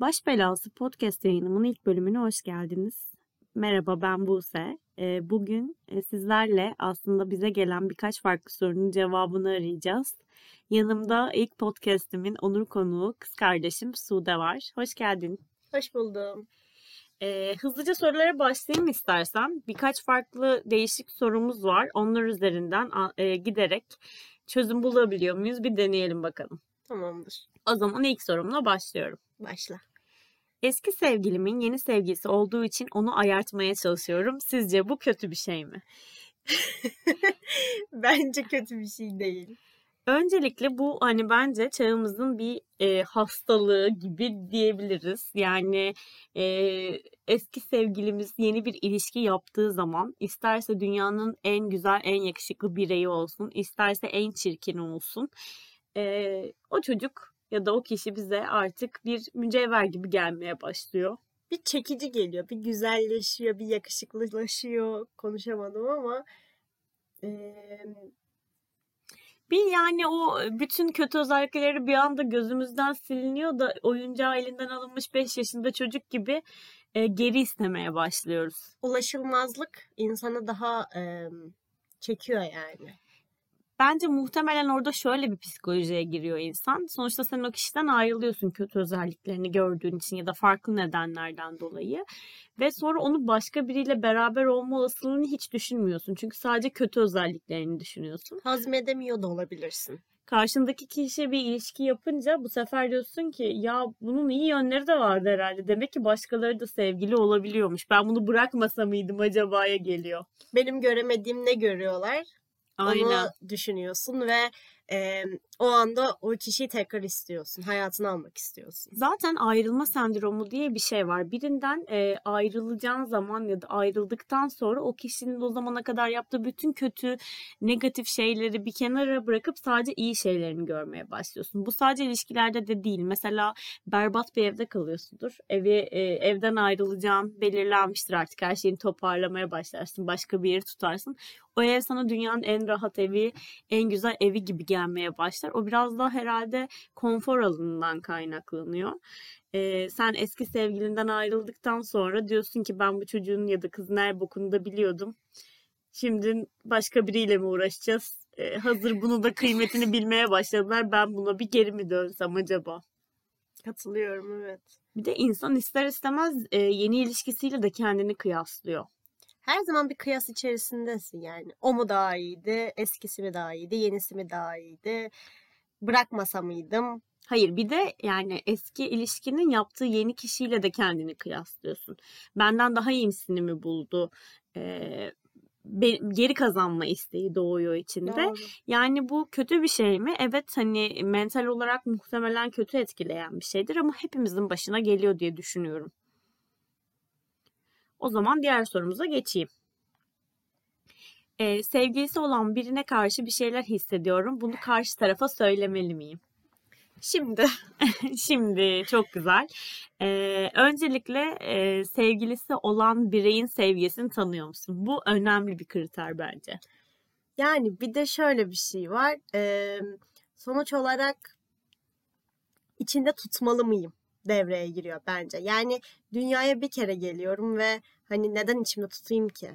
Baş Belası podcast yayınımın ilk bölümüne hoş geldiniz. Merhaba ben Buse. Ee, bugün e, sizlerle aslında bize gelen birkaç farklı sorunun cevabını arayacağız. Yanımda ilk podcastimin onur konuğu kız kardeşim Sude var. Hoş geldin. Hoş buldum. Ee, hızlıca sorulara başlayayım istersen. Birkaç farklı değişik sorumuz var. Onlar üzerinden e, giderek çözüm bulabiliyor muyuz? Bir deneyelim bakalım. Tamamdır. O zaman ilk sorumla başlıyorum. Başla. Eski sevgilimin yeni sevgilisi olduğu için onu ayartmaya çalışıyorum. Sizce bu kötü bir şey mi? bence kötü bir şey değil. Öncelikle bu hani bence çağımızın bir e, hastalığı gibi diyebiliriz. Yani e, eski sevgilimiz yeni bir ilişki yaptığı zaman isterse dünyanın en güzel, en yakışıklı bireyi olsun, isterse en çirkin olsun. E, o çocuk ya da o kişi bize artık bir mücevher gibi gelmeye başlıyor. Bir çekici geliyor, bir güzelleşiyor, bir yakışıklılaşıyor. Konuşamadım ama e, bir yani o bütün kötü özellikleri bir anda gözümüzden siliniyor da oyuncağı elinden alınmış 5 yaşında çocuk gibi e, geri istemeye başlıyoruz. Ulaşılmazlık insanı daha e, çekiyor yani. Bence muhtemelen orada şöyle bir psikolojiye giriyor insan. Sonuçta sen o kişiden ayrılıyorsun kötü özelliklerini gördüğün için ya da farklı nedenlerden dolayı. Ve sonra onu başka biriyle beraber olma olasılığını hiç düşünmüyorsun. Çünkü sadece kötü özelliklerini düşünüyorsun. Hazmedemiyor da olabilirsin. Karşındaki kişi bir ilişki yapınca bu sefer diyorsun ki ya bunun iyi yönleri de vardı herhalde. Demek ki başkaları da sevgili olabiliyormuş. Ben bunu bırakmasa mıydım acaba'ya geliyor. Benim göremediğim ne görüyorlar? Aynen. Onu düşünüyorsun ve e, o anda o kişiyi tekrar istiyorsun. Hayatını almak istiyorsun. Zaten ayrılma sendromu diye bir şey var. Birinden e, ayrılacağın zaman ya da ayrıldıktan sonra o kişinin o zamana kadar yaptığı bütün kötü, negatif şeyleri bir kenara bırakıp sadece iyi şeylerini görmeye başlıyorsun. Bu sadece ilişkilerde de değil. Mesela berbat bir evde kalıyorsundur. Evi e, evden ayrılacağın belirlenmiştir artık. Her şeyini toparlamaya başlarsın. Başka bir yeri tutarsın. O ev sana dünyanın en rahat evi, en güzel evi gibi gelmeye başlar. O biraz daha herhalde konfor alanından kaynaklanıyor. Ee, sen eski sevgilinden ayrıldıktan sonra diyorsun ki ben bu çocuğun ya da kızın her bokunu da biliyordum. Şimdi başka biriyle mi uğraşacağız? Ee, hazır bunu da kıymetini bilmeye başladılar. Ben buna bir geri mi dönsem acaba? Katılıyorum evet. Bir de insan ister istemez e, yeni ilişkisiyle de kendini kıyaslıyor her zaman bir kıyas içerisindesin yani. O mu daha iyiydi, eskisi mi daha iyiydi, yenisi mi daha iyiydi, bırakmasa mıydım? Hayır bir de yani eski ilişkinin yaptığı yeni kişiyle de kendini kıyaslıyorsun. Benden daha iyisini mi buldu? Ee, geri kazanma isteği doğuyor içinde. Doğru. Yani bu kötü bir şey mi? Evet hani mental olarak muhtemelen kötü etkileyen bir şeydir ama hepimizin başına geliyor diye düşünüyorum. O zaman diğer sorumuza geçeyim. Ee, sevgilisi olan birine karşı bir şeyler hissediyorum. Bunu karşı tarafa söylemeli miyim? Şimdi. Şimdi çok güzel. Ee, öncelikle e, sevgilisi olan bireyin sevgisini tanıyor musun? Bu önemli bir kriter bence. Yani bir de şöyle bir şey var. Ee, sonuç olarak içinde tutmalı mıyım? Devreye giriyor bence. Yani dünyaya bir kere geliyorum ve hani neden içimde tutayım ki?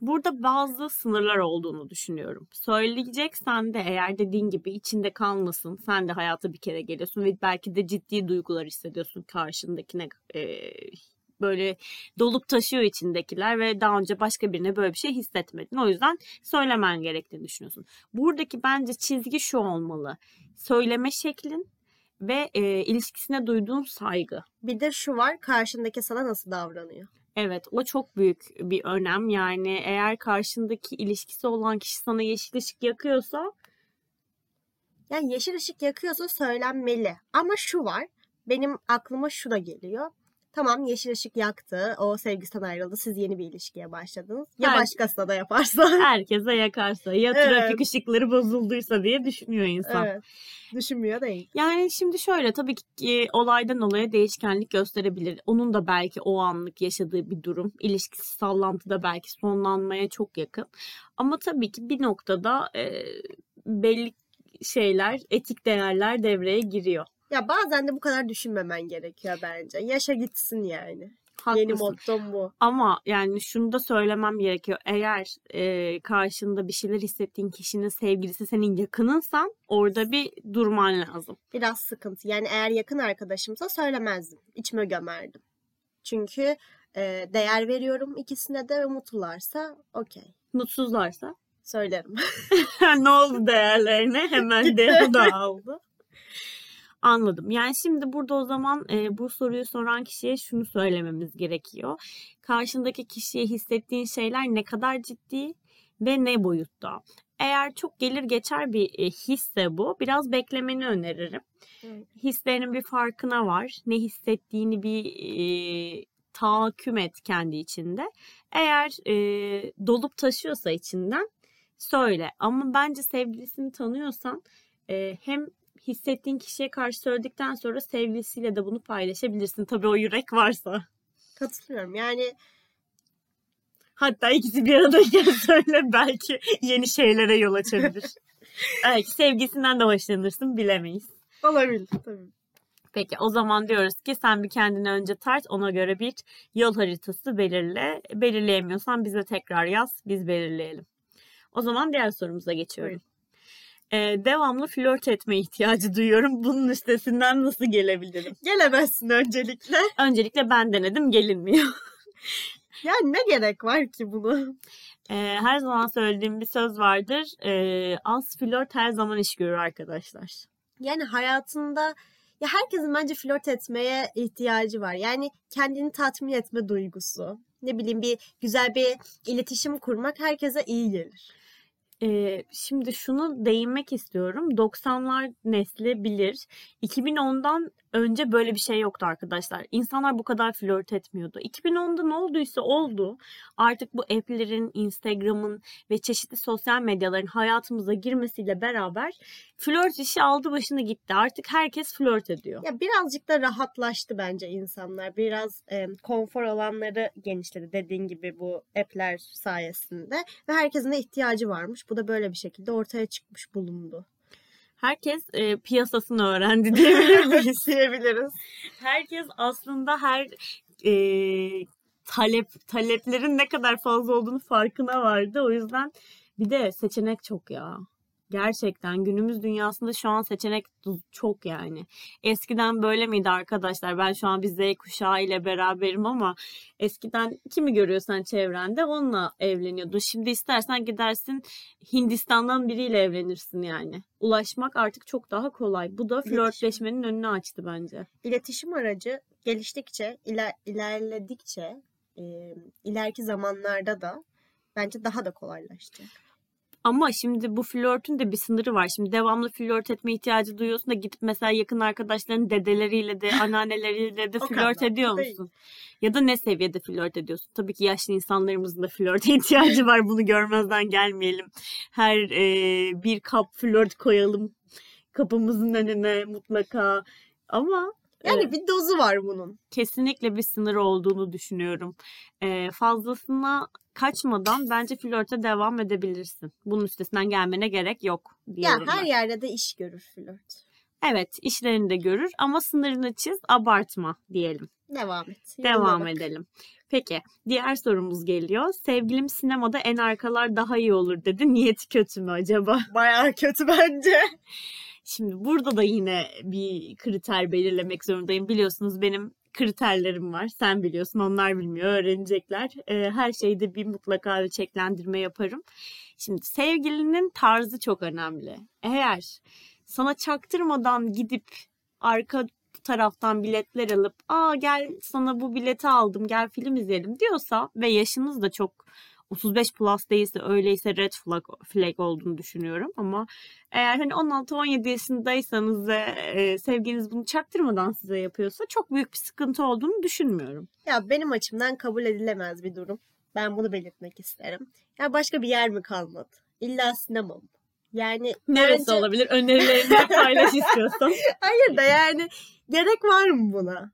Burada bazı sınırlar olduğunu düşünüyorum. Söyleyeceksen de eğer dediğin gibi içinde kalmasın. Sen de hayata bir kere geliyorsun ve belki de ciddi duygular hissediyorsun karşındakine. E, böyle dolup taşıyor içindekiler ve daha önce başka birine böyle bir şey hissetmedin. O yüzden söylemen gerektiğini düşünüyorsun. Buradaki bence çizgi şu olmalı. Söyleme şeklin ve e, ilişkisine duyduğun saygı. Bir de şu var karşındaki sana nasıl davranıyor? Evet o çok büyük bir önem yani eğer karşındaki ilişkisi olan kişi sana yeşil ışık yakıyorsa yani yeşil ışık yakıyorsa söylenmeli ama şu var benim aklıma şu da geliyor Tamam yeşil ışık yaktı. O sevgisinden ayrıldı. Siz yeni bir ilişkiye başladınız. Ya Her, başkasına da yaparsa. Herkese yakarsa. Ya evet. trafik ışıkları bozulduysa diye düşünüyor insan. Evet. Düşünmüyor değil. Yani şimdi şöyle tabii ki olaydan olaya değişkenlik gösterebilir. Onun da belki o anlık yaşadığı bir durum. ilişkisi sallantıda belki sonlanmaya çok yakın. Ama tabii ki bir noktada e, belli şeyler, etik değerler devreye giriyor. Ya bazen de bu kadar düşünmemen gerekiyor bence. Yaşa gitsin yani. Yeni Haklısın. mottom bu. Ama yani şunu da söylemem gerekiyor. Eğer e, karşında bir şeyler hissettiğin kişinin sevgilisi senin yakınınsan orada bir durman lazım. Biraz sıkıntı. Yani eğer yakın arkadaşımsa söylemezdim. İçime gömerdim. Çünkü e, değer veriyorum ikisine de ve mutlularsa okey. Mutsuzlarsa Söylerim. ne oldu değerlerine? Hemen değer dağıldı. Anladım. Yani şimdi burada o zaman e, bu soruyu soran kişiye şunu söylememiz gerekiyor. Karşındaki kişiye hissettiğin şeyler ne kadar ciddi ve ne boyutta? Eğer çok gelir geçer bir hisse bu, biraz beklemeni öneririm. Evet. Hislerinin bir farkına var. Ne hissettiğini bir e, tahakküm et kendi içinde. Eğer e, dolup taşıyorsa içinden söyle. Ama bence sevgilisini tanıyorsan e, hem hissettiğin kişiye karşı söyledikten sonra sevgilisiyle de bunu paylaşabilirsin. Tabii o yürek varsa. Katılıyorum. Yani Hatta ikisi bir aradayken söyle belki yeni şeylere yol açabilir. belki sevgisinden de hoşlanırsın bilemeyiz. olabilir tabii. Peki o zaman diyoruz ki sen bir kendini önce tart ona göre bir yol haritası belirle. Belirleyemiyorsan bize tekrar yaz biz belirleyelim. O zaman diğer sorumuza geçiyorum. Ee, devamlı flört etme ihtiyacı duyuyorum. Bunun üstesinden nasıl gelebilirim? Gelemezsin öncelikle. Öncelikle ben denedim gelinmiyor. Yani ne gerek var ki bunu? Ee, her zaman söylediğim bir söz vardır. Ee, az flört her zaman iş görür arkadaşlar. Yani hayatında ya herkesin bence flört etmeye ihtiyacı var. Yani kendini tatmin etme duygusu. Ne bileyim bir güzel bir iletişim kurmak herkese iyi gelir. Ee, şimdi şunu değinmek istiyorum. 90'lar nesli bilir. 2010'dan önce böyle bir şey yoktu arkadaşlar. İnsanlar bu kadar flört etmiyordu. 2010'da ne olduysa oldu. Artık bu app'lerin, Instagram'ın ve çeşitli sosyal medyaların hayatımıza girmesiyle beraber flört işi aldı başını gitti. Artık herkes flört ediyor. Ya birazcık da rahatlaştı bence insanlar. Biraz e, konfor alanları genişledi dediğin gibi bu app'ler sayesinde. Ve herkesin de ihtiyacı varmış. Bu da böyle bir şekilde ortaya çıkmış bulundu. Herkes e, piyasasını öğrendi diyebilir miyiz? Diyebiliriz. herkes aslında her e, talep taleplerin ne kadar fazla olduğunu farkına vardı. O yüzden bir de seçenek çok ya. Gerçekten günümüz dünyasında şu an seçenek çok yani. Eskiden böyle miydi arkadaşlar? Ben şu an bir Z kuşağı ile beraberim ama eskiden kimi görüyorsan çevrende onunla evleniyordun. Şimdi istersen gidersin Hindistan'dan biriyle evlenirsin yani. Ulaşmak artık çok daha kolay. Bu da İletişim. flörtleşmenin önünü açtı bence. İletişim aracı geliştikçe, iler, ilerledikçe e, ileriki zamanlarda da bence daha da kolaylaşacak. Ama şimdi bu flörtün de bir sınırı var. Şimdi devamlı flört etme ihtiyacı duyuyorsun da gidip mesela yakın arkadaşların dedeleriyle de anneanneleriyle de flört ediyor değil. musun? Ya da ne seviyede flört ediyorsun? Tabii ki yaşlı insanlarımızın da flörte ihtiyacı var. Bunu görmezden gelmeyelim. Her e, bir kap flört koyalım kapımızın önüne mutlaka. Ama Yani e, bir dozu var bunun. kesinlikle bir sınır olduğunu düşünüyorum. E, fazlasına kaçmadan bence flörte devam edebilirsin. Bunun üstesinden gelmene gerek yok Ya diyorum her ben. yerde de iş görür flört. Evet işlerini de görür ama sınırını çiz abartma diyelim. Devam et. Devam bak. edelim. Peki diğer sorumuz geliyor. Sevgilim sinemada en arkalar daha iyi olur dedi. Niyeti kötü mü acaba? Bayağı kötü bence. Şimdi burada da yine bir kriter belirlemek zorundayım. Biliyorsunuz benim kriterlerim var. Sen biliyorsun onlar bilmiyor. Öğrenecekler. Ee, her şeyde bir mutlaka ölçeklendirme yaparım. Şimdi sevgilinin tarzı çok önemli. Eğer sana çaktırmadan gidip arka taraftan biletler alıp aa gel sana bu bileti aldım gel film izleyelim diyorsa ve yaşınız da çok 35 plus değilse öyleyse red flag, flag olduğunu düşünüyorum ama eğer hani 16-17 yaşındaysanız ve e, sevgiliniz bunu çaktırmadan size yapıyorsa çok büyük bir sıkıntı olduğunu düşünmüyorum. Ya benim açımdan kabul edilemez bir durum. Ben bunu belirtmek isterim. Ya başka bir yer mi kalmadı? İlla sinema mı? Yani Neresi bence- olabilir? Önerilerini paylaş istiyorsan. Hayır da yani gerek var mı buna?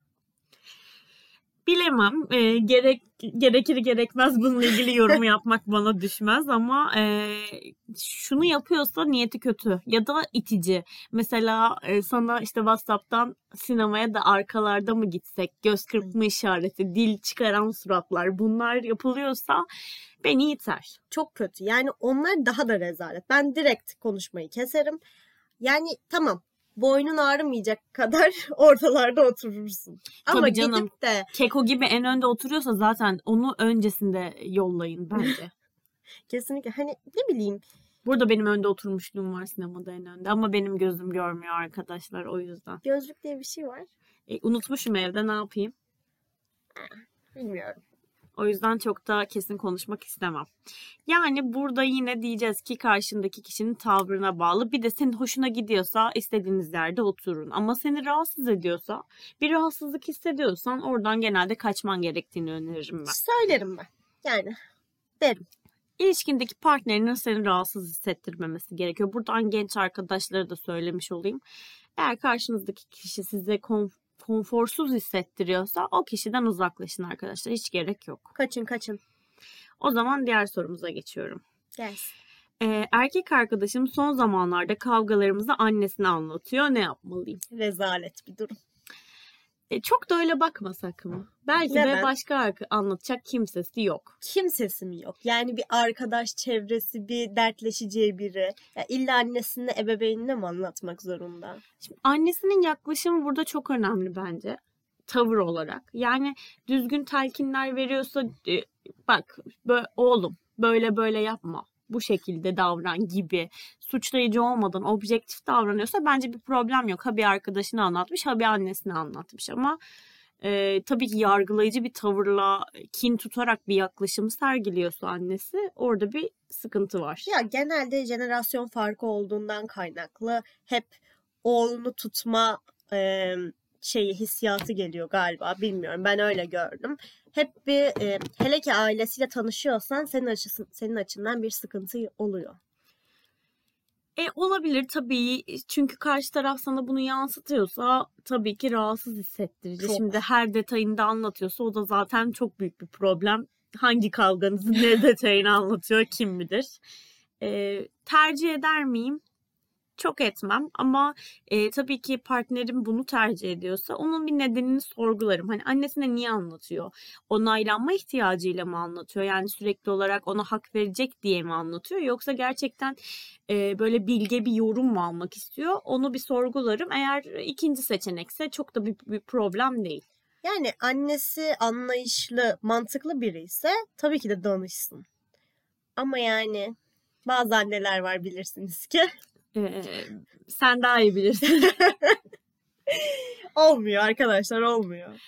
Bilemem. E, gerek gerekir gerekmez bununla ilgili yorum yapmak bana düşmez ama e, şunu yapıyorsa niyeti kötü ya da itici. Mesela e, sana işte WhatsApp'tan sinemaya da arkalarda mı gitsek, göz kırpma işareti, dil çıkaran suratlar bunlar yapılıyorsa beni iter. Çok kötü. Yani onlar daha da rezalet. Ben direkt konuşmayı keserim. Yani tamam boynun ağrımayacak kadar ortalarda oturursun. Ama Tabii canım. gidip de Keko gibi en önde oturuyorsa zaten onu öncesinde yollayın bence. kesinlikle hani ne bileyim Burada benim önde oturmuşluğum var sinemada en önde ama benim gözüm görmüyor arkadaşlar o yüzden. gözlük diye bir şey var. E, unutmuşum evde ne yapayım? Bilmiyorum. O yüzden çok da kesin konuşmak istemem. Yani burada yine diyeceğiz ki karşındaki kişinin tavrına bağlı. Bir de senin hoşuna gidiyorsa istediğiniz yerde oturun. Ama seni rahatsız ediyorsa, bir rahatsızlık hissediyorsan oradan genelde kaçman gerektiğini öneririm ben. Söylerim ben. Yani derim. İlişkindeki partnerinin seni rahatsız hissettirmemesi gerekiyor. Buradan genç arkadaşlara da söylemiş olayım. Eğer karşınızdaki kişi size konf- konforsuz hissettiriyorsa o kişiden uzaklaşın arkadaşlar. Hiç gerek yok. Kaçın kaçın. O zaman diğer sorumuza geçiyorum. Gelsin. Ee, erkek arkadaşım son zamanlarda kavgalarımızı annesine anlatıyor. Ne yapmalıyım? Rezalet bir durum. E, çok da öyle bakmasak mı? Belki de Neden? başka arka- anlatacak kimsesi yok. Kimsesi mi yok? Yani bir arkadaş çevresi, bir dertleşeceği biri. Ya illa annesine, ebeveynine mi anlatmak zorunda? Şimdi annesinin yaklaşımı burada çok önemli bence. Tavır olarak. Yani düzgün telkinler veriyorsa e, bak bö- oğlum böyle böyle yapma. Bu şekilde davran gibi suçlayıcı olmadan objektif davranıyorsa bence bir problem yok. Ha bir arkadaşını anlatmış ha bir annesine anlatmış ama e, tabii ki yargılayıcı bir tavırla kin tutarak bir yaklaşım sergiliyorsa annesi orada bir sıkıntı var. Ya genelde jenerasyon farkı olduğundan kaynaklı hep oğlunu tutma e, şeyi hissiyatı geliyor galiba. Bilmiyorum ben öyle gördüm. Hep bir e, hele ki ailesiyle tanışıyorsan senin açısın, senin açından bir sıkıntı oluyor. E olabilir tabii çünkü karşı taraf sana bunu yansıtıyorsa tabii ki rahatsız hissettirici. Çok. Şimdi her detayını da anlatıyorsa o da zaten çok büyük bir problem. Hangi kavganızın ne detayını anlatıyor kim bilir. E, tercih eder miyim? Çok etmem ama e, tabii ki partnerim bunu tercih ediyorsa onun bir nedenini sorgularım. Hani annesine niye anlatıyor? Onaylanma ihtiyacıyla mı anlatıyor? Yani sürekli olarak ona hak verecek diye mi anlatıyor? Yoksa gerçekten e, böyle bilge bir yorum mu almak istiyor? Onu bir sorgularım. Eğer ikinci seçenekse çok da bir, bir problem değil. Yani annesi anlayışlı, mantıklı biri ise tabii ki de danışsın. Ama yani bazı anneler var bilirsiniz ki E, sen daha iyi bilirsin. olmuyor arkadaşlar olmuyor.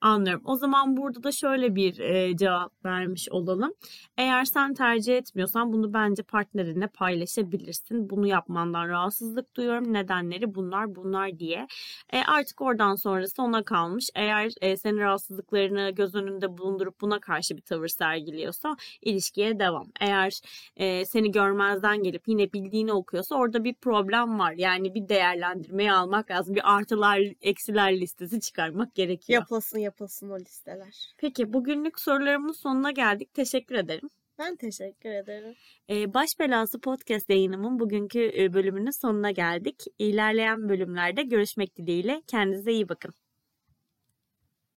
Anlıyorum. O zaman burada da şöyle bir e, cevap vermiş olalım. Eğer sen tercih etmiyorsan bunu bence partnerinle paylaşabilirsin. Bunu yapmandan rahatsızlık duyuyorum. Nedenleri bunlar bunlar diye. E, artık oradan sonrası ona kalmış. Eğer e, senin rahatsızlıklarını göz önünde bulundurup buna karşı bir tavır sergiliyorsa ilişkiye devam. Eğer e, seni görmezden gelip yine bildiğini okuyorsa orada bir problem var. Yani bir değerlendirmeye almak lazım. Bir artılar eksiler listesi çıkarmak gerekiyor. Yapılsın yapılsın o listeler. Peki bugünlük sorularımın sonuna geldik. Teşekkür ederim. Ben teşekkür ederim. Ee, Baş Belası Podcast yayınımın bugünkü e, bölümünün sonuna geldik. İlerleyen bölümlerde görüşmek dileğiyle. Kendinize iyi bakın.